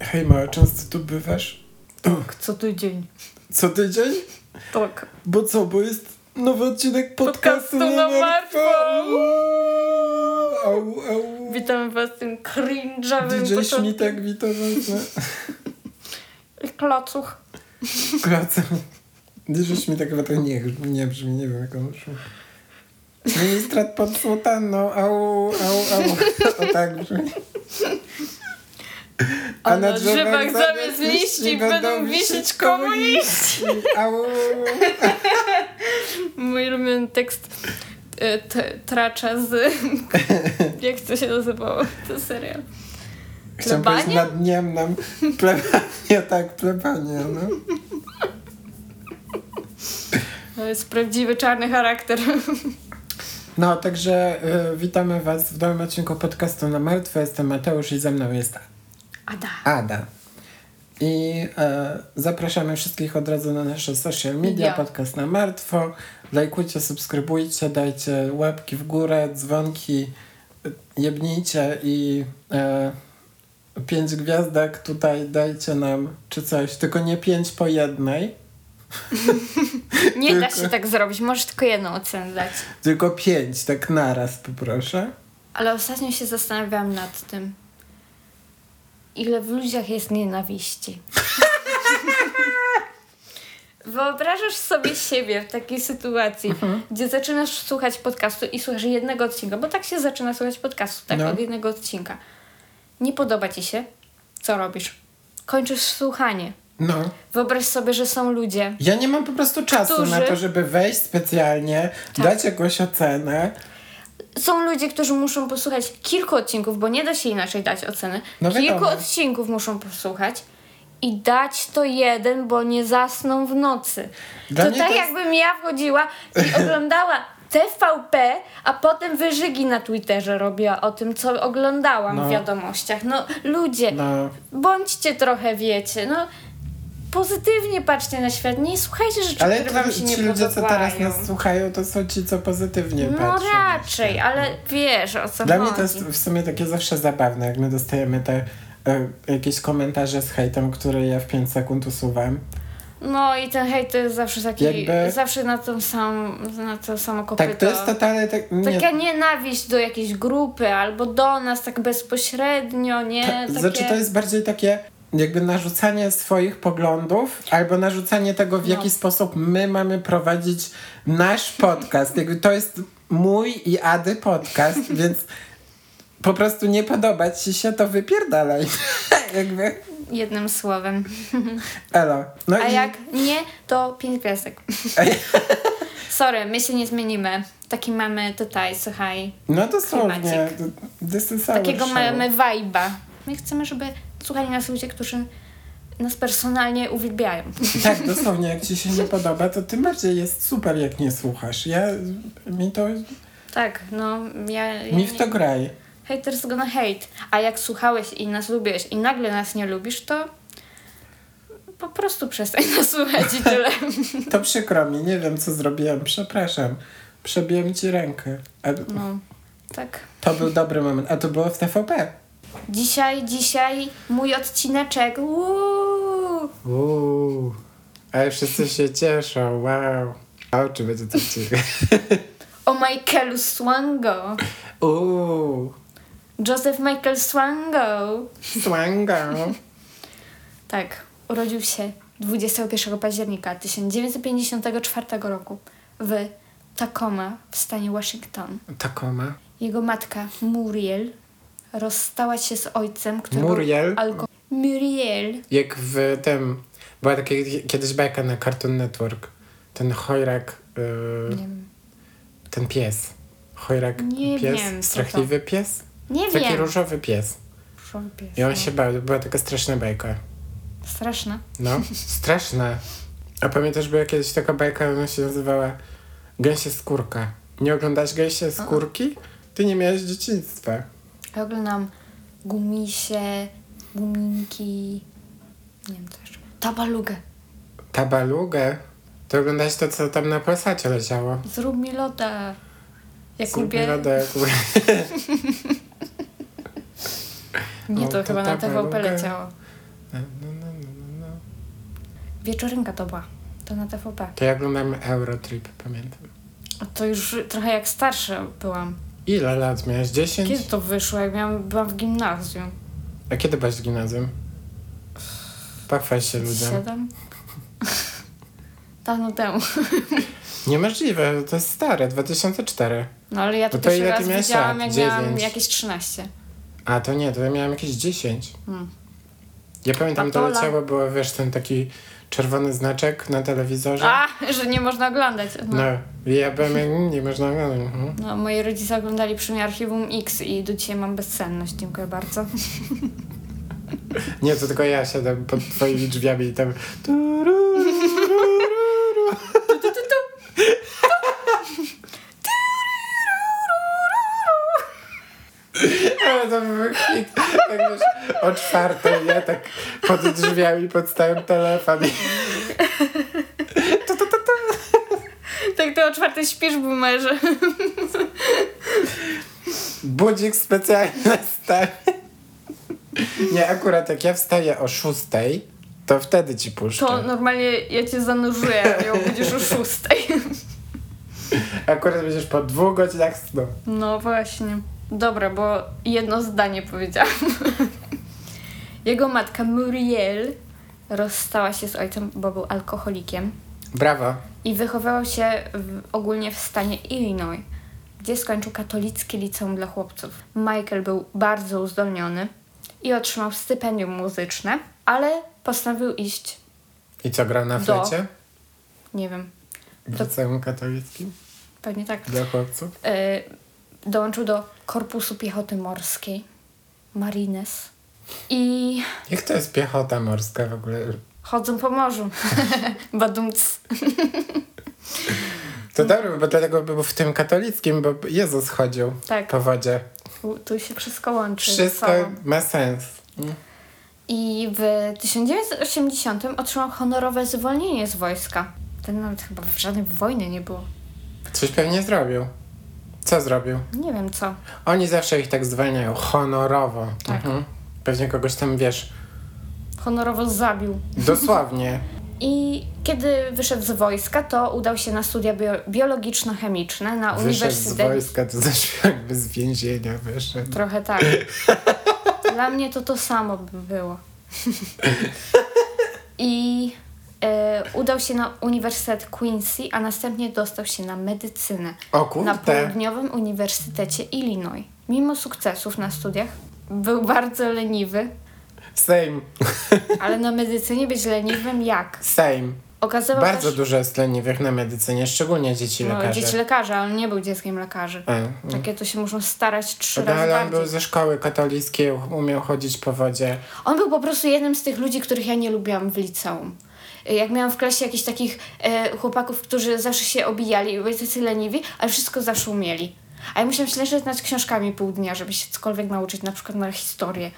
Hej, mała, często tu bywasz? Tak, co tydzień. Co tydzień? Tak. Bo co, bo jest nowy odcinek podcastu, Podcastu na martwo. Au, au. Witamy was w tym cringe'owym DJ początku. Śmitek, witam was. Klocuch. Wracam. DJ Śmitek chyba to nie, nie brzmi, nie wiem jak on brzmi. Ministrat pod sutanną, au, au, au. O tak brzmi. A na drzewach zamiast liści będą wisieć komuniści. Au. Mój ulubiony tekst e, t- tracza z... Jak to się nazywało? To serial. Chciałem powiedzieć Plebania? nad dniem nam plebania, tak, plebania, no. To jest prawdziwy czarny charakter. No, także y, witamy was w nowym odcinku podcastu na martwe. Jestem Mateusz i ze mną jest Ada. Ada. I e, zapraszamy wszystkich od razu na nasze social media, podcast na martwo. Lajkujcie, subskrybujcie, dajcie łapki w górę, dzwonki, y, jebnijcie i e, pięć gwiazdek tutaj dajcie nam, czy coś, tylko nie pięć po jednej, Nie da Tylko- się tak zrobić, możesz tylko jedną ocenę dać. tylko pięć, tak naraz poproszę. Ale ostatnio się zastanawiałam nad tym, ile w ludziach jest nienawiści. Wyobrażasz sobie siebie w takiej sytuacji, gdzie zaczynasz słuchać podcastu i słuchasz jednego odcinka, bo tak się zaczyna słuchać podcastu, tak, No. od jednego odcinka. Nie podoba ci się? Co robisz? Kończysz słuchanie. No. Wyobraź sobie, że są ludzie, Ja nie mam po prostu czasu Którzy- na to, żeby wejść specjalnie, Tak. dać jakąś ocenę. Są ludzie, którzy muszą posłuchać kilku odcinków, bo nie da się inaczej dać oceny. No kilku wiadomo. odcinków muszą posłuchać i dać to jeden, bo nie zasną w nocy. Dla to tak to jest- jakbym ja wchodziła i oglądała TVP, a potem wyżygi na Twitterze robiła o tym, co oglądałam No. w wiadomościach. No ludzie, No, bądźcie trochę, wiecie, no pozytywnie patrzcie na świat, nie słuchajcie rzeczy, ale które wam się nie ci ludzie, co teraz podobają. nas słuchają, to są ci, co pozytywnie No patrzą. raczej, ale wiesz o co Dla chodzi. mnie to jest w sumie takie zawsze zabawne, jak my dostajemy te e, jakieś komentarze z hejtem, które ja w 5 sekund usuwam. No i ten hejt to jest zawsze taki, Jakby- zawsze na tą sam, na to samo kopyto. Tak, to jest totalnie tak... Nie, Taka nienawiść do jakiejś grupy albo do nas tak bezpośrednio, nie? ta, Takie... Znaczy to jest bardziej takie jakby narzucanie swoich poglądów albo narzucanie tego, w No. jaki sposób my mamy prowadzić nasz podcast. Jakby to jest mój i Ady podcast, więc po prostu nie podoba ci się, to wypierdalaj. jakby, Jednym słowem. elo. No A i jak nie, to pięć gwiazdek. Sorry, my się nie zmienimy. Taki mamy tutaj, słuchaj, No is our takiego show. mamy vibe'a. My chcemy, żeby słuchali nas ludzie, którzy nas personalnie uwielbiają. Tak, dosłownie, jak ci się nie podoba, to tym bardziej jest super, jak nie słuchasz. Ja, mi to, Tak, no ja... ja mi w to graj. Haters gonna hate. A jak słuchałeś i nas lubiłeś i nagle nas nie lubisz, to po prostu przestań nas słuchać i tyle. To przykro mi, nie wiem co zrobiłem, przepraszam. Przebiłem ci rękę. A No, tak. to był dobry moment. A to było w TVP. Dzisiaj, dzisiaj mój odcineczek. Uuu. Uuu. Ale wszyscy się cieszą, wow. A oczy będzie to. O Michaelu Swango. Uuu. Joseph Michael Swango. Swango. Tak, urodził się 21 października 1954 roku w Tacoma w stanie Waszyngton. Takoma. Jego matka Muriel rozstała się z ojcem, który Muriel? był alko... Muriel. Jak w tym... Była taka kiedyś bajka na Cartoon Network. Ten chojrak... Yy, Nie wiem. ten pies. Chojrak Nie pies. wiem, Strachliwy pies. Nie Taki wiem. różowy pies. Proszę, pies, I on no. się bał. Była taka straszna bajka. Straszne. No, straszna. A pamiętasz, była kiedyś taka bajka, ona się nazywała Gęsie skórka. Nie oglądasz Gęsie skórki? Ty nie miałeś dzieciństwa. Ja oglądam gumisie, guminki, nie wiem co jeszcze. Tabalugę. Tabalugę? To oglądałeś to, co tam na Polsacie leciało. Zrób mi loda. Jakubie, Zrób mi loda, Jakubie. nie No, to, to chyba na tak, TVP leciało. No, no, no, no, no. Wieczorynka to była. To na TVP. To ja oglądam Eurotrip, pamiętam. A To już trochę jak starsza byłam. Ile lat miałeś? 10? Kiedy to wyszło? Jak miałam, byłam w gimnazjum. A kiedy byłaś w gimnazjum? Pochwal się ludziom. Siedem? Dawno temu. Niemożliwe, to jest stare, 2004. No ale ja to, No to pierwszy raz widziałam, jak miałam Dziewięć. jakieś 13. A to nie, to ja miałem jakieś 10. Hmm. Ja pamiętam, to Patola. leciało, było wiesz, ten taki czerwony znaczek na telewizorze. A, że nie można oglądać. No. No, ja jak nie można oglądać. Mhm. No, moi rodzice oglądali przy mnie Archiwum X i do dzisiaj mam bezsenność. Dziękuję bardzo. Nie, to tylko ja siadam pod twoimi drzwiami i tam... Ale to był hit. Tak wiesz, o czwartej, ja tak pod drzwiami podstałem telefon i... Tak ty o czwartej śpisz, boomerze. Budzik specjalnie nastawię. Nie, akurat jak ja wstaję o szóstej, to wtedy ci puszczę. To normalnie ja cię zanurzuję, ją będziesz o szóstej. Akurat będziesz po dwóch godzinach snu. No właśnie. Dobra, bo jedno zdanie powiedziałam. Jego matka Muriel rozstała się z ojcem, bo był alkoholikiem Brawo. i wychowywał się w, ogólnie w stanie Illinois, gdzie skończył katolickie liceum dla chłopców. Michael był bardzo uzdolniony i otrzymał stypendium muzyczne, ale postanowił iść, I co, grał na Do. flecie? nie wiem, W Do- liceum katolickim? pewnie tak, Dla chłopców? e, dołączył do Korpusu Piechoty Morskiej, Marines i Jak to jest piechota morska w ogóle? chodzą po morzu. Badumc. To dobrze, bo dlatego był w tym katolickim, bo Jezus chodził Tak, po wodzie. tu, tu się wszystko łączy. Wszystko sobą. ma sens. I w 1980 otrzymał honorowe zwolnienie z wojska. Ten nawet chyba w żadnej wojny nie było. Coś pewnie zrobił. Co zrobił? Nie wiem co. Oni zawsze ich tak zwalniają, honorowo. Tak. Mhm. Pewnie kogoś tam, wiesz, Honorowo zabił. dosłownie. I kiedy wyszedł z wojska, to udał się na studia bio- biologiczno-chemiczne na Wyszedł z uniwersytecie. wojska, to zaszło jakby z więzienia wyszedł. Trochę tak. Dla mnie to to samo by było. I udał się na Uniwersytet Quincy, a następnie dostał się na medycynę O na. Południowym Uniwersytecie Illinois. Mimo sukcesów na studiach był bardzo leniwy, Same, ale na medycynie być leniwym jak? same. Okazywał Bardzo też, dużo jest leniwych na medycynie, szczególnie dzieci no, lekarze. dzieci lekarza, ale nie był dzieckiem lekarzy. A, mm. Takie to się muszą starać trzy No, razy ale on bardziej. był ze szkoły katolickiej, umiał chodzić po wodzie. On był po prostu jednym z tych ludzi, których ja nie lubiłam w liceum. Jak miałam w klasie jakichś takich e, chłopaków, którzy zawsze się obijali i byli tacy leniwi, ale wszystko zawsze umieli. A ja musiałam się leżeć nad książkami pół dnia, żeby się cokolwiek nauczyć, na przykład na historię.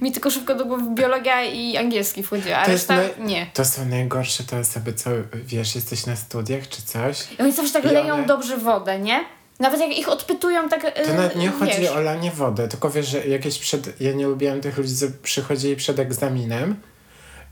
Mi tylko szybko do głowy biologia i angielski wchodziła, a reszta nie. To są najgorsze te osoby, co wiesz, jesteś na studiach czy coś. I oni zawsze tak I leją one- dobrze wodę, nie? Nawet jak ich odpytują, tak. e, To nawet nie chodzi wiesz. o lanie wody, tylko wiesz, że jakieś przed... Ja nie lubiłam tych ludzi, co przychodzili przed egzaminem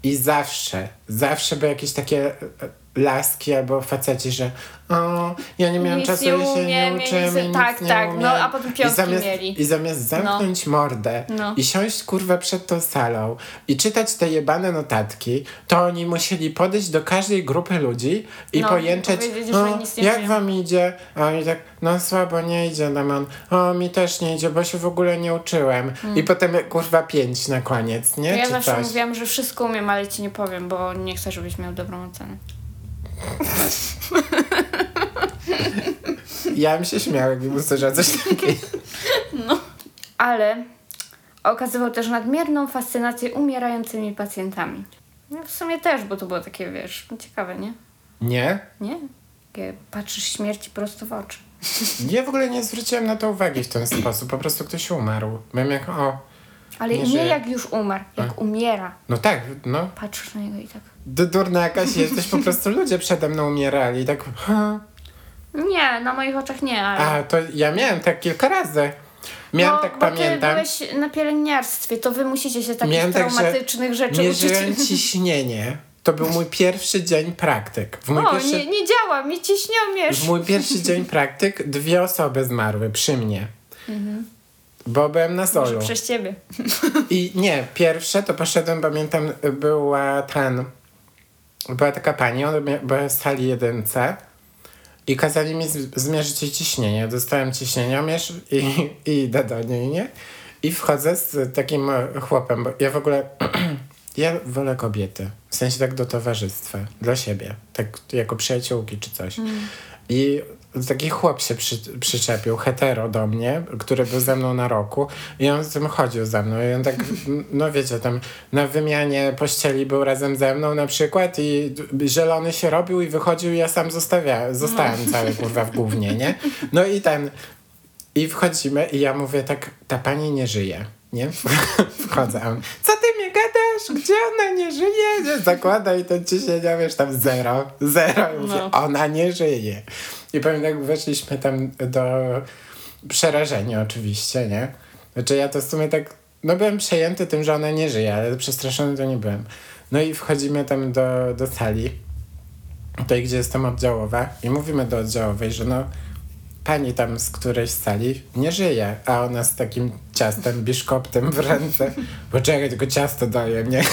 i zawsze, zawsze były jakieś takie e, laski albo faceci, że o, ja nie miałem Nic czasu, nie ja się nie uczyłem, nic- tak, nie tak, no, umiem. a potem piątki I zamiast, mieli. I zamiast zamknąć mordę No. i siąść kurwa przed tą salą i czytać te jebane notatki, to oni musieli podejść do każdej grupy ludzi i No, pojęczeć, jak wiem. wam idzie? A oni tak, no słabo nie idzie, Damian. O, mi też nie idzie, bo się w ogóle nie uczyłem. I potem kurwa pięć na koniec, nie? To ja Czy zawsze coś. mówiłam, że wszystko umiem, ale ci nie powiem, bo nie chcę, żebyś miał dobrą ocenę. Ja bym się śmiał, jakbym usłyszał coś takiego. Ale okazywał też nadmierną fascynację umierającymi pacjentami. No w sumie też, bo to było takie, wiesz, ciekawe, nie? Nie? Nie? Takie patrzysz śmierci prosto w oczy. Ja w ogóle nie zwróciłem na to uwagi w ten sposób. Po prostu ktoś umarł. Byłem jak, o, Ale Nie nie, jak już umarł, jak umiera. no tak, no. Patrzysz na niego i tak. Ty durna jakaś jesteś, po prostu ludzie przede mną umierali. Tak, ha, Nie, na moich oczach nie, ale... A, to ja miałem tak kilka razy. Miałem bo, tak, bo pamiętam. ty byłeś na pielęgniarstwie, to wy musicie się takich Miałem tak, że traumatycznych rzeczy Mierzyłem uczyć. ciśnienie. To był mój pierwszy dzień praktyk. W mój, O, pierwszy, nie, nie działa, mi ciśniomierz. w mój pierwszy dzień praktyk dwie osoby zmarły przy mnie. Bo byłem na Mhm. Może solu. przez ciebie. I nie, pierwsze to poszedłem, pamiętam, była ten. Była taka pani, ona była w sali jedynce i kazali mi zmierzyć jej ciśnienie. Dostałem ciśnieniomierz i, i idę do niej, nie? I wchodzę z takim e, chłopem, bo ja w ogóle. Ja wolę kobiety. W sensie tak do towarzystwa, dla siebie. Tak jako przyjaciółki czy coś. I taki chłop się przy, przyczepił, hetero do mnie, który był ze mną na roku i on z tym chodził ze mną i on tak, no wiecie, tam na wymianie pościeli był razem ze mną na przykład i zielony się robił i wychodził i ja sam zostawia, zostałem cały kurwa w gównie, nie? No i ten, i wchodzimy i ja mówię tak, ta pani nie żyje. Nie? Wchodzę, a on, co ty mi gadasz? Gdzie ona nie żyje? Nie, zakłada i ten ciśnienia, wiesz, tam zero, zero. I mówię, No. ona nie żyje. I powiem, jak weszliśmy tam do przerażenia oczywiście, nie? Znaczy ja to w sumie tak, no byłem przejęty tym, że ona nie żyje, ale przestraszony to nie byłem. No i wchodzimy tam do, do sali, tutaj gdzie jestem oddziałowa i mówimy do oddziałowej, że no pani tam z którejś sali nie żyje, a ona z takim ciastem, biszkoptem w ręce. Poczekaj, tylko ciasto daje mnie.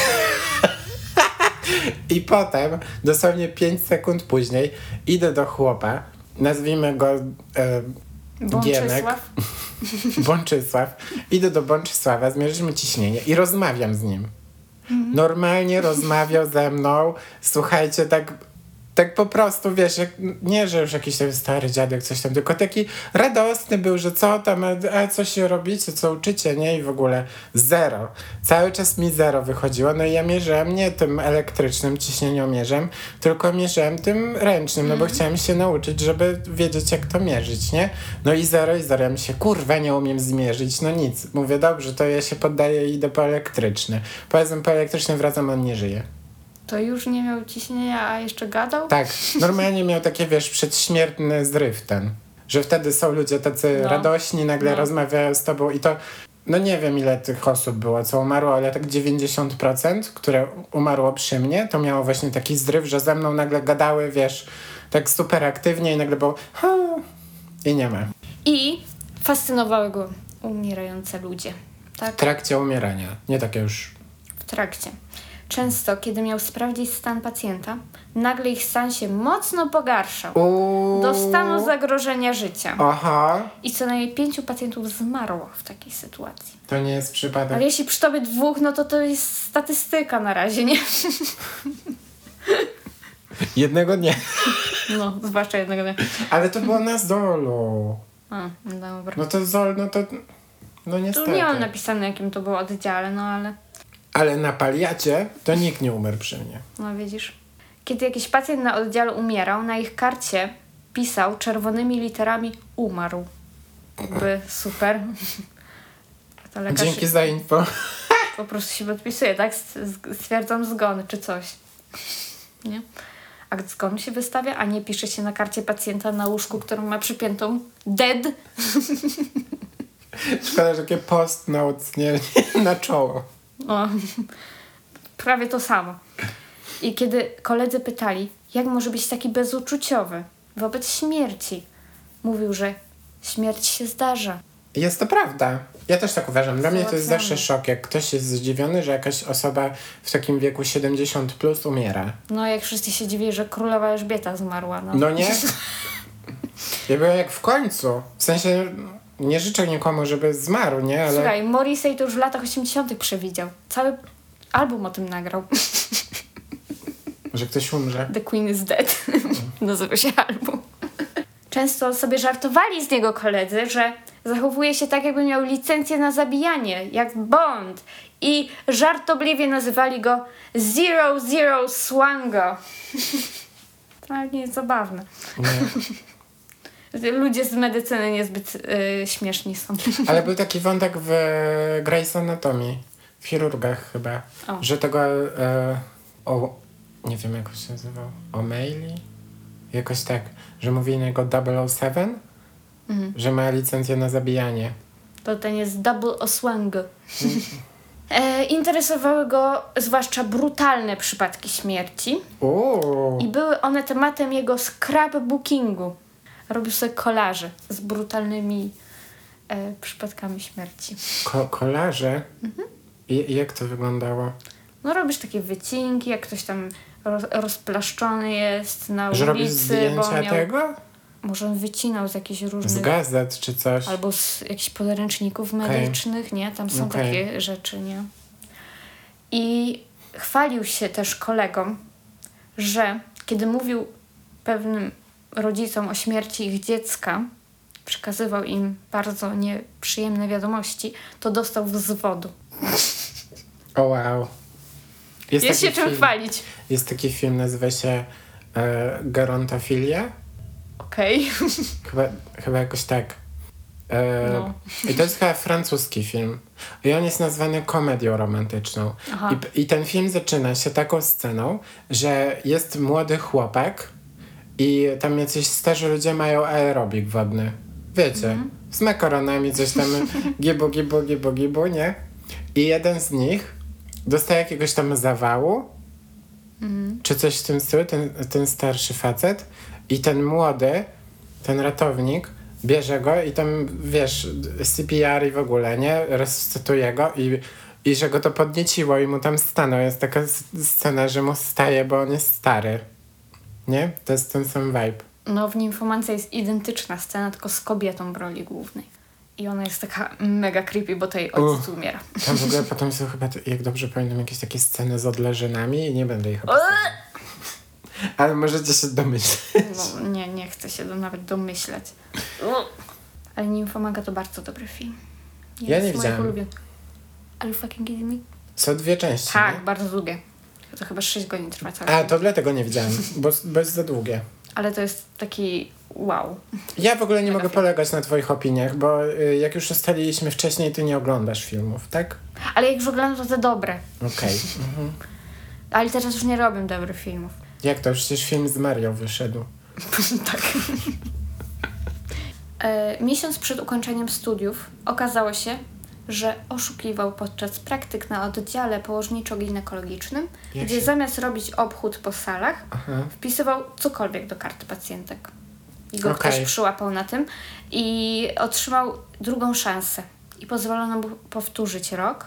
I potem, dosłownie 5 sekund później, idę do chłopa, nazwijmy go e, Gienek, Bączysław. Idę do Bączysława, zmierzymy ciśnienie i rozmawiam z nim. Normalnie rozmawiał ze mną. Słuchajcie, tak, tak po prostu, wiesz, jak, nie, że już jakiś tam stary dziadek, coś tam, tylko taki radosny był, że co tam, a, a co się robicie, co uczycie, nie? I w ogóle zero. Cały czas mi zero wychodziło. No i ja mierzyłem nie tym elektrycznym ciśnieniomierzem, tylko mierzyłem tym ręcznym, no bo chciałem się nauczyć, żeby wiedzieć, jak to mierzyć, nie? No i zero, i zero. Ja mi się, kurwa, nie umiem zmierzyć, no nic. Mówię, dobrze, to ja się poddaję i idę po elektryczny. Powiedzmy, po elektryczny wracam, on nie żyje. To już nie miał ciśnienia, a jeszcze gadał? Tak, normalnie miał takie, wiesz, przedśmiertny zryw ten. Że wtedy są ludzie tacy No. radośni, nagle No. rozmawiają z tobą i to, no nie wiem ile tych osób było, co umarło, ale tak 90%, które umarło przy mnie, to miało właśnie taki zryw, że ze mną nagle gadały, wiesz, tak super aktywnie i nagle było ha, i nie ma. I fascynowały go umierające ludzie. Tak? W trakcie umierania, nie takie już... W trakcie. Często, kiedy miał sprawdzić stan pacjenta, nagle ich stan się mocno pogarszał. Uuu. Do stanu zagrożenia życia. Aha, I co najmniej pięciu pacjentów zmarło w takiej sytuacji. to nie jest przypadek. Ale jeśli przy tobie dwóch, no to to jest statystyka na razie, nie? Jednego nie. No, zwłaszcza jednego dnia. Ale to było na Zolu. A, dobra. No to Zol, no to... No Tu niestety. nie mam napisane, jakim to było oddziale, no ale... Ale na paliacie to nikt nie umarł przy mnie. No widzisz. Kiedy jakiś pacjent na oddziale umierał, na ich karcie pisał czerwonymi literami umarł. Jakby super. To lekarz Dzięki za info. po prostu się podpisuje, tak? Stwierdzam zgon czy coś. Nie? Akt zgonu się wystawia, a nie pisze się na karcie pacjenta na łóżku, którą ma przypiętą dead. Szkoda, że takie nie, nie na czoło. O, prawie to samo. I kiedy koledzy pytali, jak może być taki bezuczuciowy wobec śmierci, mówił, że śmierć się zdarza. Jest to prawda. Ja też tak uważam. Dla mnie to jest zawsze szok, jak ktoś jest zdziwiony, że jakaś osoba w takim wieku 70 plus umiera. No, jak wszyscy się dziwili, że królowa Elżbieta zmarła. No, No nie? Ja byłem jak w końcu. W sensie nie życzę nikomu, żeby zmarł, nie? Ale Słuchaj, Morrissey to już w latach 80. przewidział. Cały album o tym nagrał. że ktoś umrze. The Queen is Dead. Nazywa się album. Często sobie żartowali z niego koledzy, że zachowuje się tak, jakby miał licencję na zabijanie, jak Bond. I żartobliwie nazywali go Zero Zero Swango. To nie jest zabawne. Nie. Ludzie z medycyny niezbyt y, śmieszni są. Ale był taki wątek w Grey's Anatomy. W chirurgach chyba. O. Że tego... E, o, nie wiem jak się nazywał. O'Malley? Jakoś tak, że mówi na niego 007, Mhm. że ma licencję na zabijanie. To ten jest double oswang. E, interesowały go zwłaszcza brutalne przypadki śmierci Uuu, i były one tematem jego scrapbookingu. Robił sobie kolaże z brutalnymi e, przypadkami śmierci. ko- kolarze. Mhm. I, jak to wyglądało? No robisz takie wycinki, jak ktoś tam roz, rozplaszczony jest na Że robisz ulicy, bo zdjęcia miał, tego? może on wycinał z jakichś Z różnych gazet czy coś? albo z jakichś podręczników medycznych, nie? Tam są Okej. takie rzeczy, nie? I chwalił się też kolegom, że kiedy mówił pewnym rodzicom o śmierci ich dziecka, przekazywał im bardzo nieprzyjemne wiadomości, to dostał wzwodu. O wow. Jest, taki się czym film, chwalić. Jest taki film, nazywa się e, Gerontofilia. Okej. Chyba, chyba jakoś tak. E, No. I to jest chyba francuski film. I on jest nazwany komedią romantyczną. I, I ten film zaczyna się taką sceną, że jest młody chłopak i tam jacyś starzy ludzie mają aerobik wodny. Wiecie, Mhm. z makaronami coś tam gibu, gibu, gibu, gibu, nie? I jeden z nich dostaje jakiegoś tam zawału, Mhm. czy coś w tym stylu, ten, ten starszy facet i ten młody, ten ratownik bierze go i tam, wiesz, CPR i w ogóle, nie? Resuscytuje go i, i że go to podnieciło i mu tam stanął. Jest taka scena, że mu staje, bo on jest stary. Nie? To jest ten sam vibe. No w Nimfomance jest identyczna scena, tylko z kobietą w roli głównej. I ona jest taka mega creepy, bo tej ojciec umiera. Tam w ogóle potem są chyba, jak dobrze pamiętam, jakieś takie sceny z odleżynami i nie będę ich. Ale możecie się domyśleć. No, nie, nie chcę się do, nawet domyśleć. Ale Nimfomaga to bardzo dobry film. Ja nie. Are you fucking kidding me? Są dwie części. Tak, nie? bardzo długie. To chyba 6 godzin trwa cały A, to dlatego nie widziałem, bo, bo jest za długie. Ale to jest taki wow. Ja w ogóle nie Mega mogę film. polegać na twoich opiniach, bo y, jak już ustaliliśmy wcześniej, ty nie oglądasz filmów, tak? Ale jak już oglądam, to te dobre. Okej. Mhm. Ale teraz już nie robię dobrych filmów. Jak to? Przecież film z Mario wyszedł. tak. E, miesiąc przed ukończeniem studiów okazało się, że oszukiwał podczas praktyk na oddziale położniczo-ginekologicznym, gdzie zamiast robić obchód po salach, Aha. wpisywał cokolwiek do karty pacjentek. I go Okej. ktoś przyłapał na tym i otrzymał drugą szansę. I pozwolono mu powtórzyć rok.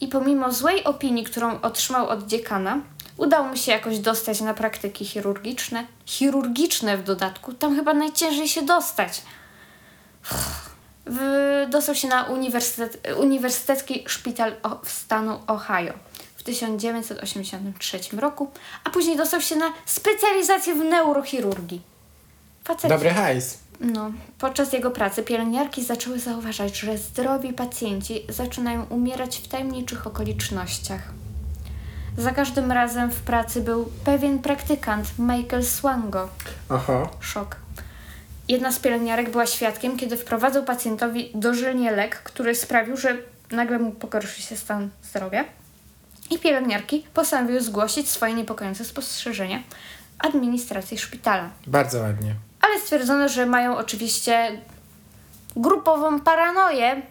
I pomimo złej opinii, którą otrzymał od dziekana, udało mu się jakoś dostać na praktyki chirurgiczne. Chirurgiczne w dodatku. Tam chyba najciężej się dostać. W, dostał się na uniwersytet, Uniwersytecki Szpital w stanu Ohio w 1983 roku, a później dostał się na specjalizację w neurochirurgii. Faceci. Dobry hajs. No, podczas jego pracy pielęgniarki zaczęły zauważać, że zdrowi pacjenci zaczynają umierać w tajemniczych okolicznościach. Za każdym razem w pracy był pewien praktykant, Michael Swango. Oho. Szok. Jedna z pielęgniarek była świadkiem, kiedy wprowadzał pacjentowi dożylnie lek, który sprawił, że nagle mu pogorszy się stan zdrowia. I pielęgniarki postanowiły zgłosić swoje niepokojące spostrzeżenia administracji szpitala. Bardzo ładnie. Ale stwierdzono, że mają oczywiście grupową paranoję,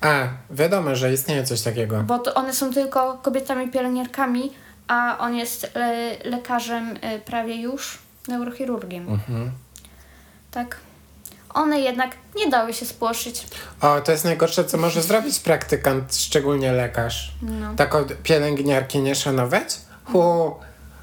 A, wiadomo, że istnieje coś takiego. bo to one są tylko kobietami pielęgniarkami, a on jest le- lekarzem y, prawie już neurochirurgiem. Mhm. Tak. One jednak nie dały się spłoszyć. O, to jest najgorsze, co może zrobić praktykant, szczególnie lekarz. No. Tak od pielęgniarki nie szanować? Hu,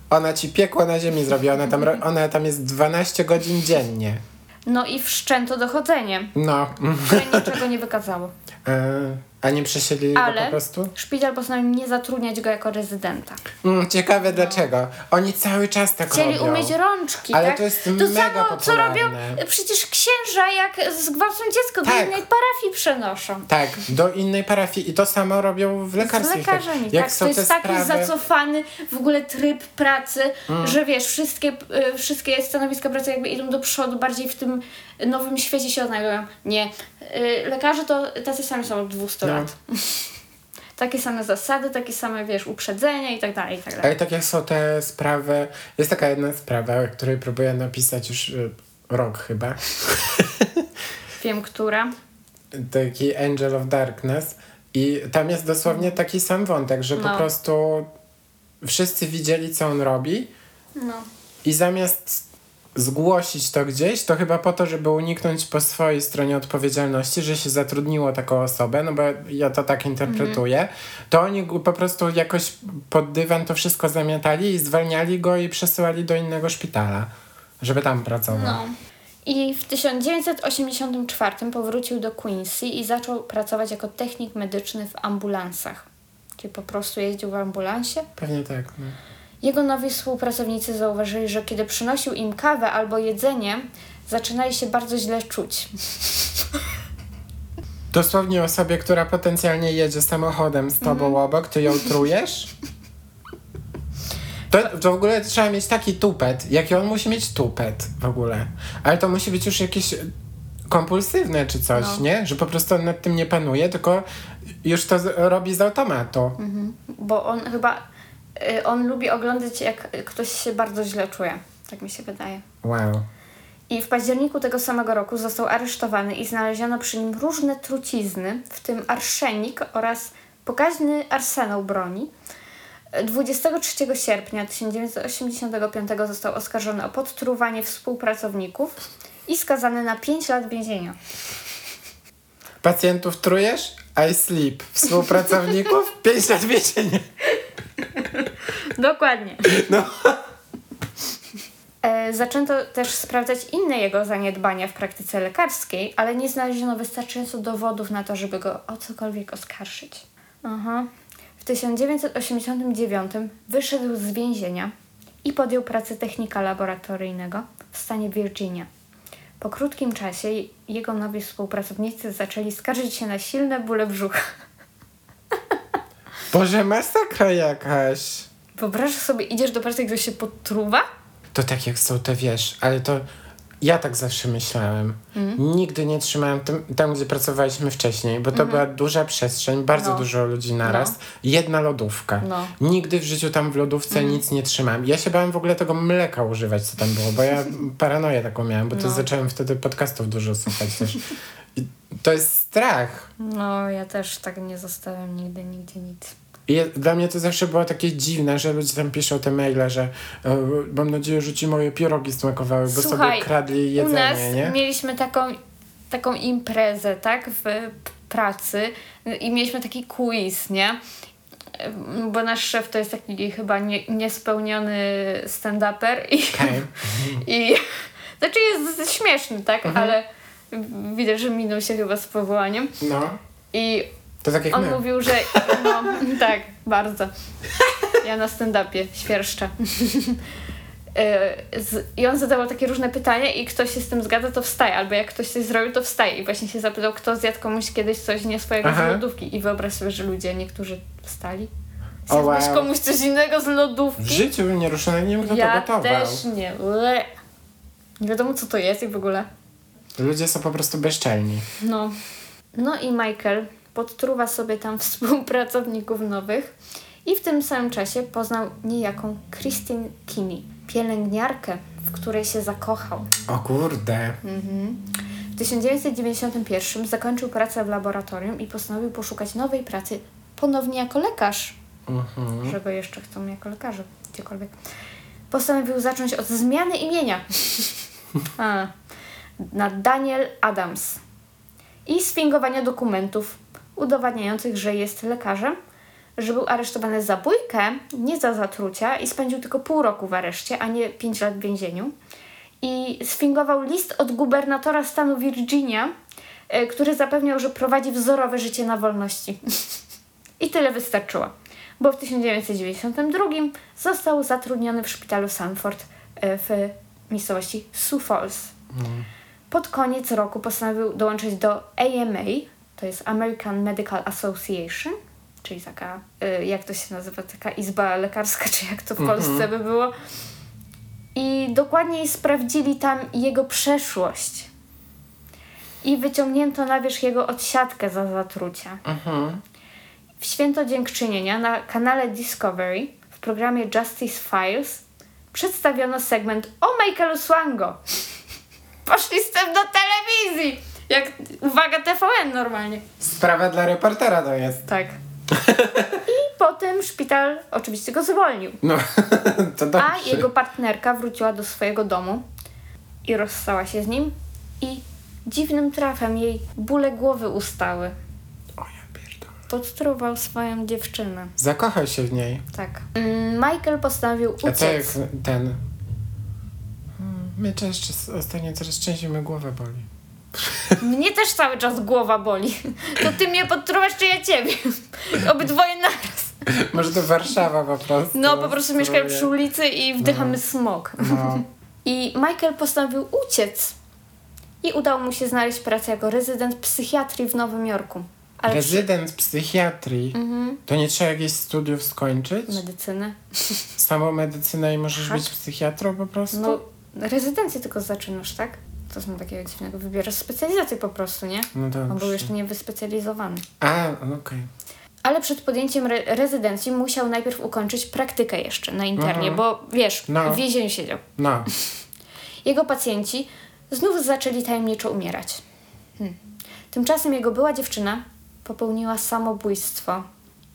ona ci piekło na ziemi zrobi, ona tam, ona tam jest 12 godzin dziennie. No i wszczęto dochodzenie, No, które niczego nie wykazało. E, a nie przesiedlili go Ale po prostu? szpital postanowił nie zatrudniać go jako rezydenta. Mm, ciekawe dlaczego. Oni cały czas tak Chcieli robią. umyć rączki, Ale tak? to jest to mega samo, co robią popularne. przecież księża, jak zgwałcą dziecko, do Tak. innej parafii przenoszą. Tak, do innej parafii i to samo robią w Z lekarstwie. lekarzami, Jak tak. są To jest te taki sprawy, Mm. zacofany w ogóle tryb pracy, że wiesz, wszystkie, y, wszystkie stanowiska pracy jakby idą do przodu, bardziej w tym nowym świecie się odnajdują. Nie. Y, lekarze to tacy sami są od 200 No. lat. takie same zasady, takie same, wiesz, uprzedzenia i tak dalej, i tak dalej. Ale tak jak są te sprawy, jest taka jedna sprawa, o której próbuję napisać już y, rok chyba. Wiem, która. Taki Angel of Darkness. I tam jest dosłownie taki sam wątek, że po No. prostu wszyscy widzieli, co on robi No. i zamiast zgłosić to gdzieś, to chyba po to, żeby uniknąć po swojej stronie odpowiedzialności, że się zatrudniło taką osobę, no bo ja to tak interpretuję, to oni po prostu jakoś pod dywan to wszystko zamiatali i zwalniali go i przesyłali do innego szpitala, żeby tam pracował. No. I w 1984 powrócił do Quincy i zaczął pracować jako technik medyczny w ambulansach. Czyli po prostu jeździł w ambulansie. Pewnie tak. No. Jego nowi współpracownicy zauważyli, że kiedy przynosił im kawę albo jedzenie, zaczynali się bardzo źle czuć. Dosłownie osobie, która potencjalnie jedzie samochodem z tobą Mhm. obok, ty ją trujesz? To, to w ogóle trzeba mieć taki tupet. Jaki on musi mieć tupet w ogóle? Ale to musi być już jakieś kompulsywne czy coś, No. nie? Że po prostu on nad tym nie panuje, tylko już to robi z automatu. Bo on chyba. Y, On lubi oglądać, jak ktoś się bardzo źle czuje. Tak mi się wydaje. Wow. I w październiku tego samego roku został aresztowany i znaleziono przy nim różne trucizny, w tym arszenik oraz pokaźny arsenał broni. 23 sierpnia 1985 został oskarżony o podtruwanie współpracowników i skazany na 5 lat więzienia. Pacjentów trujesz? I sleep. Współpracowników? 5 lat więzienia. Dokładnie. No. E, zaczęto też sprawdzać inne jego zaniedbania w praktyce lekarskiej, ale nie znaleziono wystarczająco dowodów na to, żeby go o cokolwiek oskarżyć. Aha. W 1989 wyszedł z więzienia i podjął pracę technika laboratoryjnego w stanie Virginia. Po krótkim czasie jego nowi współpracownicy zaczęli skarżyć się na silne bóle brzucha. Boże, masakra jakaś. Wyobrażasz sobie, idziesz do pracy i ktoś się podtruwa? To tak jak są te, wiesz, ale to ja tak zawsze myślałem. Mhm. Nigdy nie trzymałem tym, tam, gdzie pracowaliśmy wcześniej, bo to była duża przestrzeń, bardzo. No. dużo ludzi naraz, No. jedna lodówka. No. Nigdy w życiu tam w lodówce Mhm. nic nie trzymałem. Ja się bałem w ogóle tego mleka używać, co tam było, bo ja paranoję taką miałem, bo to No. zacząłem wtedy podcastów dużo słuchać też. I to jest strach. No, ja też tak nie zostałem nigdy, nigdzie nic. I dla mnie to zawsze było takie dziwne, że ludzie tam piszą te maile, że e, mam nadzieję, że ci moje pierogi smakowały, bo Słuchaj, sobie kradli jedzenie, U nas nie? mieliśmy taką, taką imprezę, tak, w pracy i mieliśmy taki quiz, nie? Bo nasz szef to jest taki chyba nie, niespełniony stand-uper i, Okej. i znaczy jest śmieszny, tak, Mhm. ale widać, że minął się chyba z powołaniem No, i to tak jak on my. mówił, że no, tak, bardzo. Ja na stand-upie świerszcza. E, I on zadawał takie różne pytania i ktoś się z tym zgadza, to wstaje. Albo jak ktoś coś zrobił, to wstaje. I właśnie się zapytał, kto zjadł komuś kiedyś coś nie swojego Aha. z lodówki. I wyobraź sobie, że ludzie, niektórzy wstali. Zjadłeś wow. komuś coś innego z W lodówki? życiu nie ruszone, nie wiem kto ja to gotował. też nie. Ble. Nie wiadomo, co to jest i w ogóle. Ludzie są po prostu bezczelni. No. No i Michael podtruwa sobie tam współpracowników nowych i w tym samym czasie poznał niejaką Christine Kinney, pielęgniarkę, w której się zakochał. O kurde. W 1991 zakończył pracę w laboratorium i postanowił poszukać nowej pracy ponownie jako lekarz, Mhm. że go jeszcze chcą jako lekarza, gdziekolwiek. Postanowił zacząć od zmiany imienia A, na Daniel Adams i sfingowania dokumentów udowadniających, że jest lekarzem, że był aresztowany za bójkę, nie za zatrucia i spędził tylko pół roku w areszcie, a nie pięć lat w więzieniu. I sfingował list od gubernatora stanu Virginia, e, który zapewniał, że prowadzi wzorowe życie na wolności. I tyle wystarczyło, bo w 1992 został zatrudniony w szpitalu Sanford e, w miejscowości Sioux Falls. Pod koniec roku postanowił dołączyć do AMA, to jest American Medical Association, czyli taka, y, jak to się nazywa, taka izba lekarska, czy jak to w Polsce by było. I dokładniej sprawdzili tam jego przeszłość. I wyciągnięto na wierzch jego odsiadkę za zatrucia. Mhm. W w święto dziękczynienia na kanale Discovery w programie Justice Files przedstawiono segment o Michaelu Swango. Poszli z tym do telewizji! Jak, uwaga, TVN normalnie. Sprawa dla reportera to jest. Tak. I potem szpital oczywiście go zwolnił. No, to dobrze. A jego partnerka wróciła do swojego domu i rozstała się z nim i dziwnym trafem jej bóle głowy ustały. O ja pierdolę. Podtruwał swoją dziewczynę. Zakochał się w niej. Tak. Mm, Michael postanowił A to jak uciec. ten... Hmm, Mnie też ostatnio coraz częściej mnie głowę boli. Mnie też cały czas głowa boli. To ty mnie podtruwasz, czy ja ciebie? Obydwoje naraz. Może to Warszawa po prostu. No, po prostu mieszkamy przy ulicy i wdychamy smog. No. I Michael postanowił uciec. I udało mu się znaleźć pracę jako rezydent psychiatrii w Nowym Jorku. Ale przy... Rezydent psychiatrii. Mhm. To nie trzeba jakichś studiów skończyć? Medycynę. Samą medycynę i możesz Tak. być psychiatrą po prostu? No, rezydencję tylko zaczynasz, tak? To są takiego dziwnego. Wybierasz specjalizację po prostu, nie? No On był jeszcze nie wyspecjalizowany. A, okej. Ale przed podjęciem re- rezydencji musiał najpierw ukończyć praktykę jeszcze na internie, Mhm. bo wiesz, No. w więzieniu siedział. No. Jego pacjenci znów zaczęli tajemniczo umierać. Hmm. Tymczasem jego była dziewczyna popełniła samobójstwo.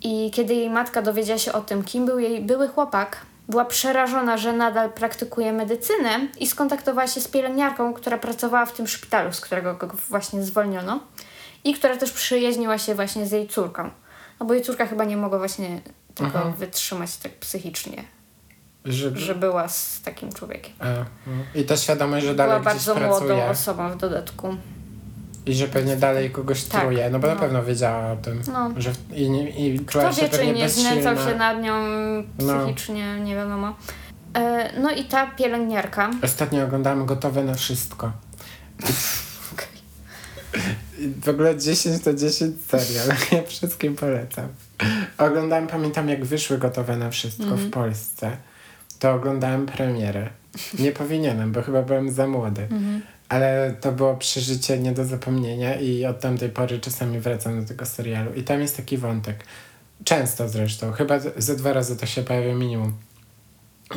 I kiedy jej matka dowiedziała się o tym, kim był jej były chłopak, była przerażona, że nadal praktykuje medycynę i skontaktowała się z pielęgniarką, która pracowała w tym szpitalu, z którego go właśnie zwolniono i która też przyjaźniła się właśnie z jej córką. No bo jej córka chyba nie mogła właśnie tego Mhm. wytrzymać tak psychicznie, Żeby... że była z takim człowiekiem. A, no. I ta świadomość, że Była dalej gdzieś bardzo młodą pracuje. osobą w dodatku. I że pewnie dalej kogoś Tak, truje. No bo na no. pewno wiedziała o tym. No. Że w- i, nie- i czuła Kto wie, czy nie znęcał się nad nią No. psychicznie, nie wiadomo. E, no i ta pielęgniarka, Ostatnio oglądałem Gotowe na wszystko. I W ogóle 10 to 10 serial. Ja wszystkim polecam. Oglądałem, pamiętam jak wyszły Gotowe na wszystko Mhm. w Polsce. To oglądałem premierę. Nie powinienem, bo chyba byłem za młody. Mhm. Ale to było przeżycie nie do zapomnienia i od tamtej pory czasami wracam do tego serialu. I tam jest taki wątek. Często zresztą, chyba ze dwa razy to się pojawia minimum.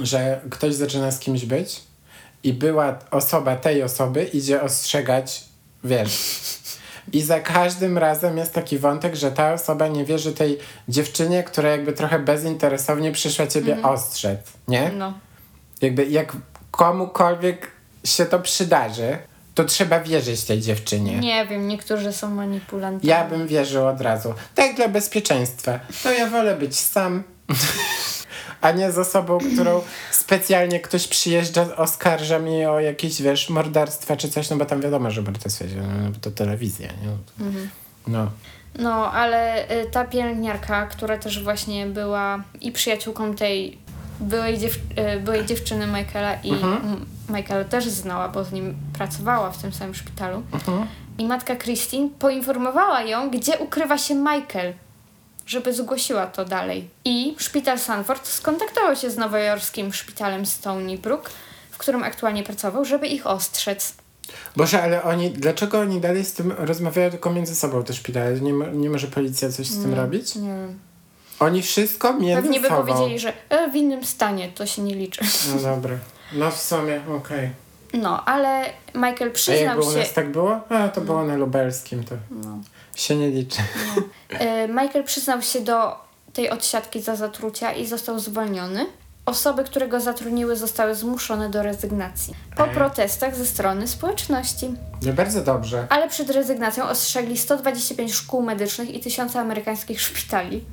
Że ktoś zaczyna z kimś być i była osoba tej osoby idzie ostrzegać, wiesz. I za każdym razem jest taki wątek, że ta osoba nie wierzy tej dziewczynie, która jakby trochę bezinteresownie przyszła ciebie ostrzec, nie? no, Jakby jak komukolwiek się to przydarzy, to trzeba wierzyć tej dziewczynie. nie wiem, niektórzy są manipulantami. Ja bym wierzył od razu. Tak dla bezpieczeństwa. To ja wolę być sam, a nie z osobą, którą specjalnie ktoś przyjeżdża, oskarża mnie o jakieś, wiesz, morderstwa czy coś, no bo tam wiadomo, że morderstwo no, bo to telewizja, nie? No. No, ale y, ta pielęgniarka, która też właśnie była i przyjaciółką tej byłej, dziew y, byłej dziewczyny Michaela i Mhm. Michaela też znała, bo z nim pracowała w tym samym szpitalu. Mhm. I matka Christine poinformowała ją, gdzie ukrywa się Michael, żeby zgłosiła to dalej. I szpital Sanford skontaktował się z nowojorskim szpitalem Stony Brook, w którym aktualnie pracował, żeby ich ostrzec. Boże, ale oni, dlaczego oni dalej z tym rozmawiają tylko między sobą te szpitale? Nie, nie może policja coś z tym robić? Nie wiem. Oni wszystko między Pewnie by sobą. powiedzieli, że e, w innym stanie to się nie liczy. No dobra. No w sumie, okej. No, ale Michael A jak przyznał było u się. nas tak było? A, to było na lubelskim, to No. się nie liczy. E, Michael przyznał się do tej odsiadki za zatrucia i został zwolniony. Osoby, które go zatrudniły, zostały zmuszone do rezygnacji po Ej. protestach ze strony społeczności. No bardzo dobrze. Ale przed rezygnacją ostrzegli 125 szkół medycznych i tysiące amerykańskich szpitali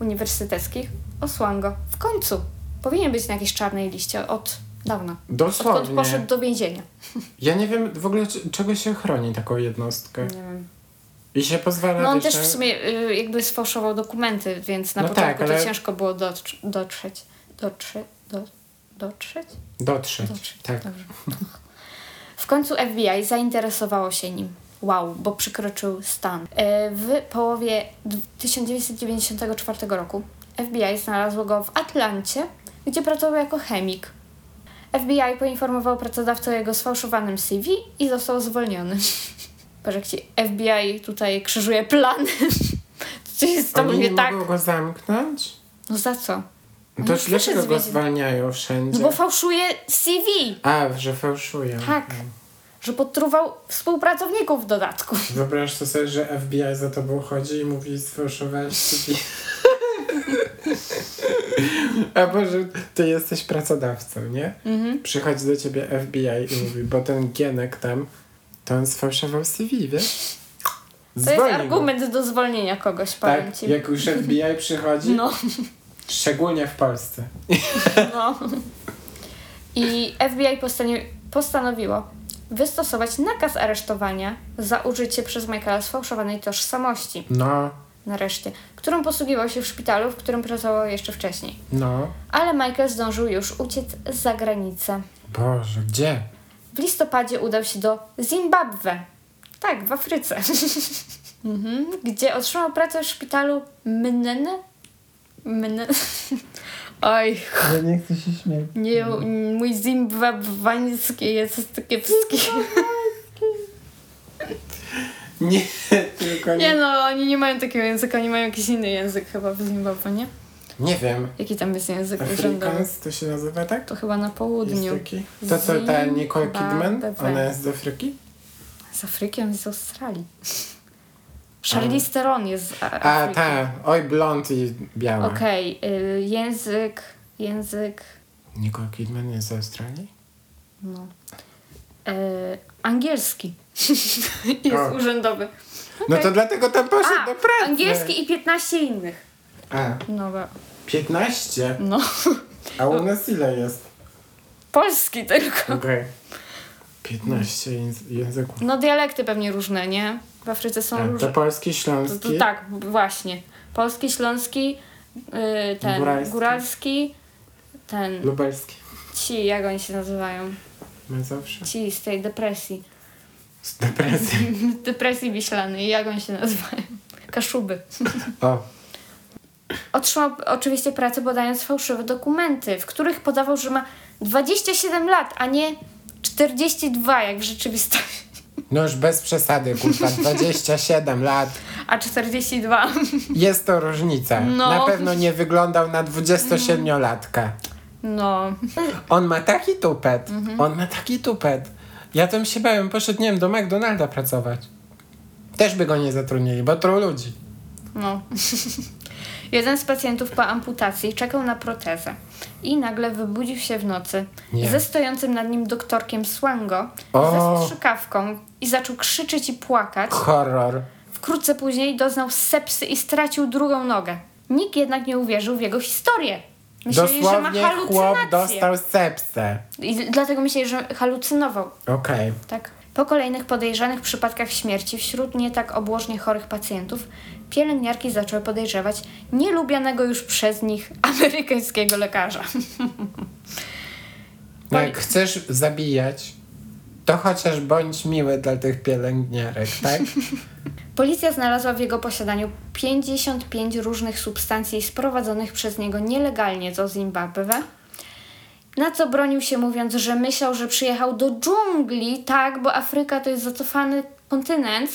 uniwersyteckich. Osłan go. W końcu. Powinien być na jakiejś czarnej liście od dawna. Odkąd Dosłownie. poszedł do więzienia. Ja nie wiem w ogóle czego się chroni taką jednostkę. Nie wiem. I się pozwala... No on też w sumie y, jakby sfałszował dokumenty, więc na No początku tak, ale- to ciężko było dotrz- dotrzeć. Dotrzeć? Do, dotrzeć? Dotrzeć. Dotrzeć. Tak. Dobrze. W końcu FBI zainteresowało się nim. Wow, bo przekroczył stan. E, W połowie d- 1994 roku FBI znalazło go w Atlancie, gdzie pracował jako chemik. FBI poinformował pracodawcę o jego sfałszowanym CV i został zwolniony. Jak ci FBI tutaj krzyżuje plany. Co jest tobą Oni nie nie tak? mogą go zamknąć? No za co? No to dlaczego go zwalniają wszędzie? No bo fałszuje CV, A, że fałszują. Tak. Że podtruwał współpracowników w dodatku. Wyobraź sobie, że FBI za tobą chodzi i mówi sfałszowałeś CV. A może ty jesteś pracodawcą, nie? Mhm. Przychodzi do ciebie FBI i mówi, bo ten Gienek tam, to on sfałszował CV, wiesz? To jest go. argument do zwolnienia kogoś, powiem Tak, ci. jak już FBI przychodzi, No, szczególnie w Polsce. no. I FBI postanowi- postanowiło wystosować nakaz aresztowania za użycie przez Michaela sfałszowanej tożsamości, No, nareszcie, którą posługiwał się w szpitalu, w którym pracował jeszcze wcześniej. no. Ale Michael zdążył już uciec za granicę. Boże, gdzie? W listopadzie udał się do Zimbabwe. Tak, w Afryce. mhm. Gdzie otrzymał pracę w szpitalu Mnene. Mnene. Oj, Ja nie chcę się śmiać. nie, mój zimbabwański jest kiepski. Nie, tylko nie. Nie no, oni nie mają takiego języka, oni mają jakiś inny język chyba w Zimbabwe, nie? Nie wiem. Jaki tam jest język urzędowy? To się nazywa tak? To chyba na Jest południu. taki? To co, ta Nicole Kidman? Ona jest z Afryki? Z Afryki, on jest z Australii. Charlize Theron jest z A- A, Afryki. ta. Oj, blond i biała. Okej, y, język, język, Nicole Kidman jest z Australii? no, y, angielski jest O. urzędowy. No Okej. to dlatego tam poszedł A, do pracy. angielski i 15 innych. A, No, ba- 15? no, A u nas ile jest? polski tylko. Okej. 15 języ- języków. No dialekty pewnie różne, nie? W Afryce są to różne. polski, To, śląski. to, tak, właśnie. Polski, śląski, y, ten Góralski. góralski, ten, Lubelski. ci, jak oni się nazywają? Mazowsze. Ci z tej depresji. Z depresją. depresji wiślanej, jak oni się nazywają? Kaszuby. O, Otrzymał oczywiście pracę podając fałszywe dokumenty, w których podawał, że ma 27 lat, a nie 42 jak w rzeczywistości. No już bez przesady, kurwa, 27 lat. A 42. Jest to różnica. No. Na pewno nie wyglądał na 27-latka. No. On ma taki tupet. Mhm. On ma taki tupet. Ja tam się bałem, poszedł, nie wiem, do McDonalda pracować. Też by go nie zatrudnili, bo tru ludzi. No. Jeden z pacjentów po amputacji czekał na protezę i nagle wybudził się w nocy Nie. ze stojącym nad nim doktorkiem Swango O. ze strzykawką i zaczął krzyczeć i płakać. Horror. Wkrótce później doznał sepsy i stracił drugą nogę. Nikt jednak nie uwierzył w jego historię. Myśleli, że ma Dosłownie chłop dostał sepsę. I dlatego myśleli, że halucynował. Okej. Tak. Po kolejnych podejrzanych przypadkach śmierci wśród nie tak obłożnie chorych pacjentów, pielęgniarki zaczęły podejrzewać nielubianego już przez nich amerykańskiego lekarza. No jak chcesz zabijać, to chociaż bądź miły dla tych pielęgniarek, tak? Policja znalazła w jego posiadaniu 55 różnych substancji sprowadzonych przez niego nielegalnie do Zimbabwe. Na co bronił się mówiąc, że myślał, że przyjechał do dżungli, tak, bo Afryka to jest zacofany kontynent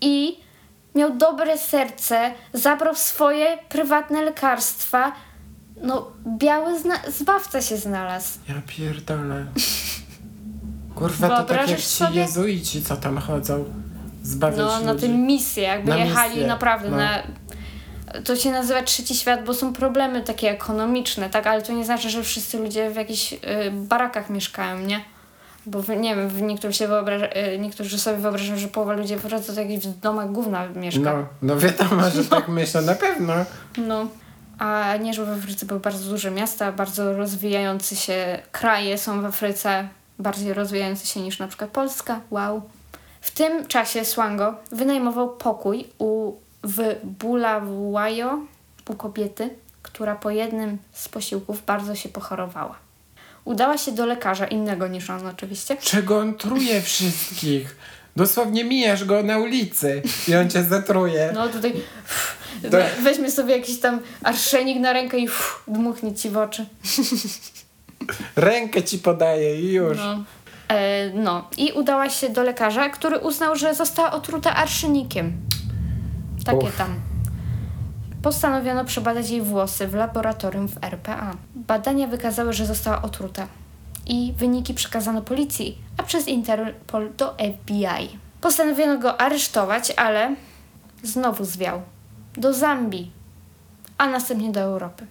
i miał dobre serce, zabrał swoje prywatne lekarstwa. No, biały zbawca się znalazł. Ja pierdolę. Kurwa, to tak jak ci sobie? jezuici, co tam chodzą, zbawiać No, na tę misję, jakby Na jechali misję, naprawdę no. na... To się nazywa trzeci świat, bo są problemy takie ekonomiczne, tak? Ale to nie znaczy, że wszyscy ludzie w jakichś y, barakach mieszkają, nie? Bo w, nie wiem, w niektórzy, się wyobraża, y, niektórzy sobie wyobrażają, że połowa ludzi po prostu w jakichś domach gówna mieszka. No, no wiadomo, że tak myślę, na pewno. No. A nie, że w Afryce były bardzo duże miasta, bardzo rozwijające się kraje są w Afryce, bardziej rozwijające się niż na przykład Polska. Wow. W tym czasie Swango wynajmował pokój u, w Bulawayo u kobiety, która po jednym z posiłków bardzo się pochorowała. Udała się do lekarza, innego niż on oczywiście. Czego on truje wszystkich? Dosłownie mijasz go na ulicy i on cię zatruje. No tutaj uff, To- we, weźmie sobie jakiś tam arszenik na rękę i uff, dmuchnie ci w oczy. Rękę ci podaje i już. No. E, no i udała się do lekarza, który uznał, że została otruta arszenikiem. Takie Uff. tam. Postanowiono przebadać jej włosy w laboratorium w RPA. Badania wykazały, że została otruta i wyniki przekazano policji, a przez Interpol do FBI. Postanowiono go aresztować, ale znowu zwiał do Zambii, a następnie do Europy.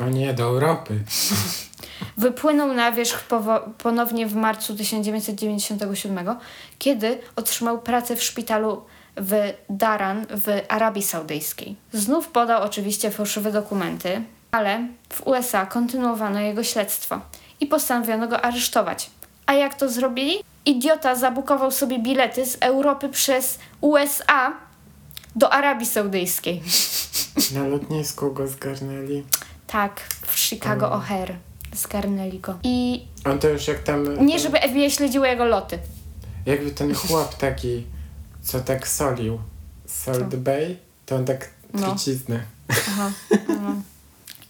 O nie, do Europy. Wypłynął na wierzch ponownie w marcu 1997, kiedy otrzymał pracę w szpitalu w Daran w Arabii Saudyjskiej. Znów podał oczywiście fałszywe dokumenty, ale w USA kontynuowano jego śledztwo i postanowiono go aresztować. A jak to zrobili? Idiota zabukował sobie bilety z Europy przez USA do Arabii Saudyjskiej. Na lotnisku go zgarnęli. Tak, w Chicago O'Hare zgarnęli go. I On to już jak tam... Nie, żeby FBI śledziło jego loty. Jakby ten chłop taki, co tak solił. Salt? Bay, to on tak No. truciznę. Aha. No.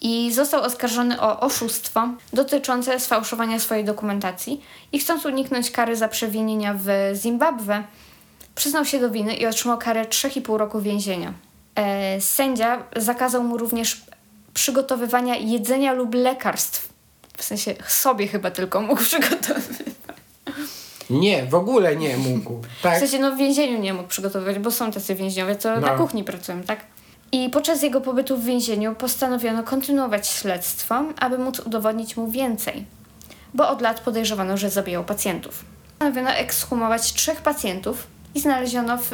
I został oskarżony o oszustwo dotyczące sfałszowania swojej dokumentacji i chcąc uniknąć kary za przewinienia w Zimbabwe, przyznał się do winy i otrzymał karę 3,5 roku więzienia. E, sędzia zakazał mu również przygotowywania jedzenia lub lekarstw. W sensie sobie chyba tylko mógł przygotowywać. Nie, w ogóle nie mógł. W Tak? sensie, no w więzieniu nie mógł przygotowywać, bo są tacy więźniowie, co na No. kuchni pracują, tak? I podczas jego pobytu w więzieniu postanowiono kontynuować śledztwo, aby móc udowodnić mu więcej, bo od lat podejrzewano, że zabijał pacjentów. Postanowiono ekshumować trzech pacjentów i znaleziono w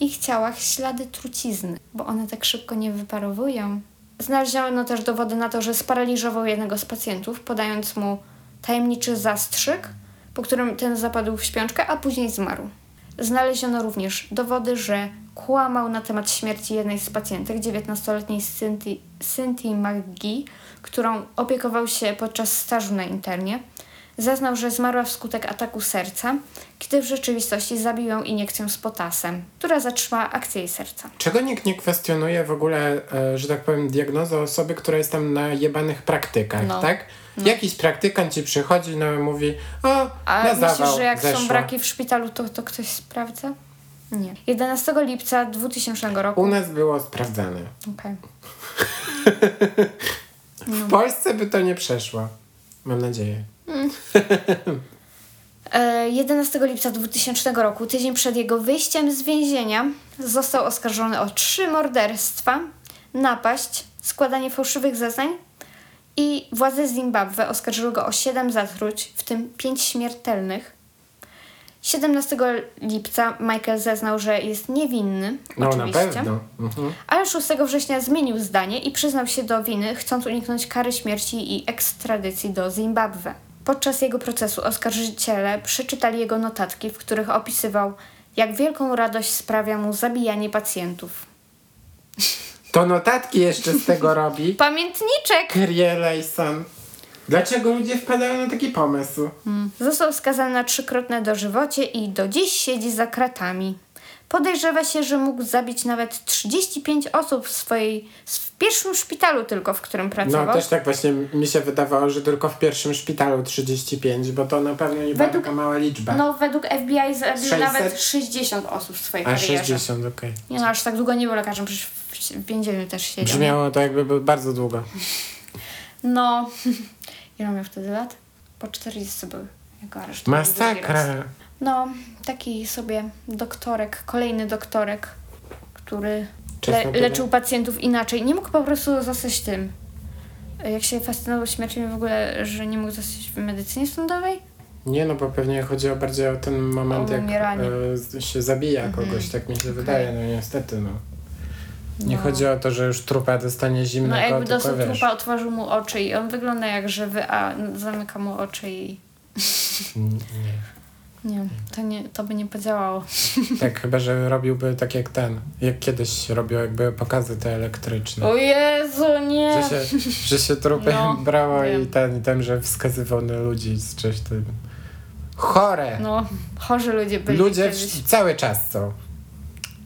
ich ciałach ślady trucizny, bo one tak szybko nie wyparowują. Znaleziono też dowody na to, że sparaliżował jednego z pacjentów, podając mu tajemniczy zastrzyk, po którym ten zapadł w śpiączkę, a później zmarł. Znaleziono również dowody, że kłamał na temat śmierci jednej z pacjentek, 19-letniej Cynthii, Cynthii McGee, którą opiekował się podczas stażu na internie. Zeznał, że zmarła wskutek ataku serca, kiedy w rzeczywistości zabił ją iniekcją z potasem, która zatrzymała akcję jej serca. Czego nikt nie kwestionuje w ogóle, e, że tak powiem, diagnozy osoby, która jest tam na jebanych praktykach, No. tak? Jakiś praktykant ci przychodzi, no i mówi, o, A na myślisz, zawał że jak zeszła. są braki w szpitalu, to, to ktoś sprawdza? Nie. 11 lipca 2000 roku. U nas było sprawdzane. Okej. W Polsce by to nie przeszło. Mam nadzieję. E, 11 lipca 2000 roku, tydzień przed jego wyjściem z więzienia, został oskarżony o trzy morderstwa, napaść, składanie fałszywych zeznań i władze Zimbabwe oskarżyły go o 7 zatruć, w tym 5 śmiertelnych. 17 lipca Michael zeznał, że jest niewinny, No oczywiście. Mhm. Ale 6 września zmienił zdanie i przyznał się do winy, chcąc uniknąć kary śmierci i ekstradycji do Zimbabwe. Podczas jego procesu oskarżyciele przeczytali jego notatki, w których opisywał, jak wielką radość sprawia mu zabijanie pacjentów. To notatki jeszcze z tego robi. Pamiętniczek! Kyrie. Dlaczego ludzie wpadają na taki pomysł? Został skazany na trzykrotne dożywocie i do dziś siedzi za kratami. Podejrzewa się, że mógł zabić nawet 35 osób w swojej w pierwszym szpitalu tylko, w którym pracował. No też tak właśnie mi się wydawało, że tylko w pierwszym szpitalu 35, bo to na pewno nie była Według- taka mała liczba. No, według FBI zabił 600? nawet 60 osób w swojej A karierze. 60, okej. Nie no, aż tak długo nie był lekarzem, przecież w więzieniu też siedział. Brzmiało to jakby był bardzo długo. No, ile miał wtedy lat? Po 40 był. Masakra. No, taki sobie doktorek, kolejny doktorek, który le- leczył pacjentów inaczej. Nie mógł po prostu zostać tym. Jak się fascynował śmiercią w ogóle, że nie mógł zostać w medycynie sądowej? Nie no, bo pewnie chodzi o bardziej o ten moment, O jak e, się zabija Mhm. kogoś, tak mi się Okej. wydaje, no niestety no. Nie No. chodzi o to, że już trupa dostanie No zimnego, jakby tylko dostał trupa, otworzył mu oczy i on wygląda jak żywy, a zamyka mu oczy i... Mm, Nie. Nie, to, nie, to by nie podziałało. Tak, chyba, że robiłby tak jak ten, jak kiedyś robił jakby pokazy te elektryczne. O Jezu, nie! Że się, że się trupy No, brało i wiem. ten, i ten, że wskazywał na ludzi z czymś tym. Chore! No, chorzy ludzie byli Ludzie w, cały czas są.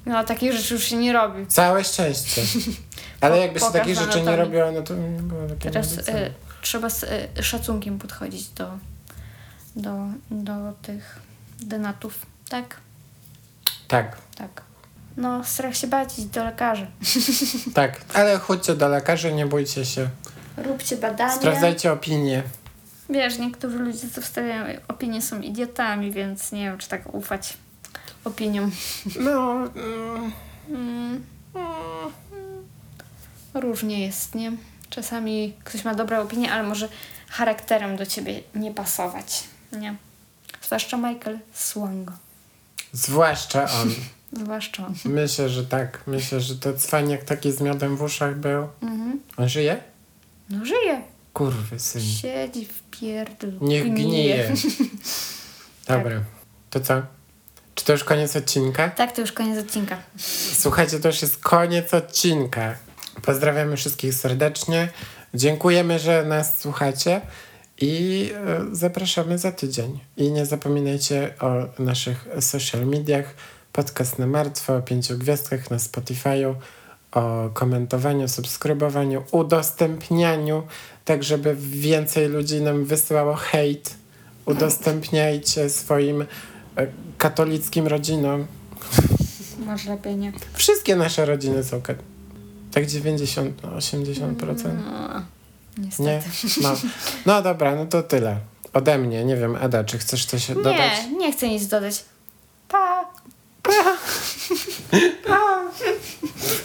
No, takich rzeczy już się nie robi. Całe szczęście. Ale Po- jakby się takich rzeczy nie robiło, no to nie było takiej Teraz y, trzeba z y, szacunkiem podchodzić do, do, do tych denatów. Tak? Tak. Tak. No, strach się bać iść do lekarza. Tak, ale chodźcie do lekarza, nie bójcie się. Róbcie badania. Sprawdzajcie opinię. Wiesz, niektórzy ludzie, co wstawiają opinie, są idiotami, więc nie wiem, czy tak ufać opiniom. No, mm, Mm. Różnie jest, nie? Czasami ktoś ma dobre opinie, ale może charakterem do ciebie nie pasować, nie? Zwłaszcza Michael Swango. zwłaszcza on. Zwłaszcza on. Myślę, że tak. Myślę, że to cwaniak taki z miodem w uszach był. Mhm. On żyje? No żyje. Kurwy syn. Siedzi w pierdlu. Niech gnije. Dobra. To co? Czy to już koniec odcinka? Tak, to już koniec odcinka. Słuchajcie, to już jest koniec odcinka. Pozdrawiamy wszystkich serdecznie. Dziękujemy, że nas słuchacie i e, zapraszamy za tydzień. I nie zapominajcie o naszych social mediach. Podcast na martwo, o pięciu gwiazdkach na Spotify'u, o komentowaniu, subskrybowaniu, udostępnianiu, tak żeby więcej ludzi nam wysyłało hejt. Udostępniajcie swoim e, katolickim rodzinom. Masz lepiej nie. Wszystkie nasze rodziny są tak 90, no 80%. No, Nie? niestety. No. no dobra, no to tyle. Ode mnie, nie wiem, Ada, czy chcesz coś dodać? Nie, nie chcę nic dodać. Pa!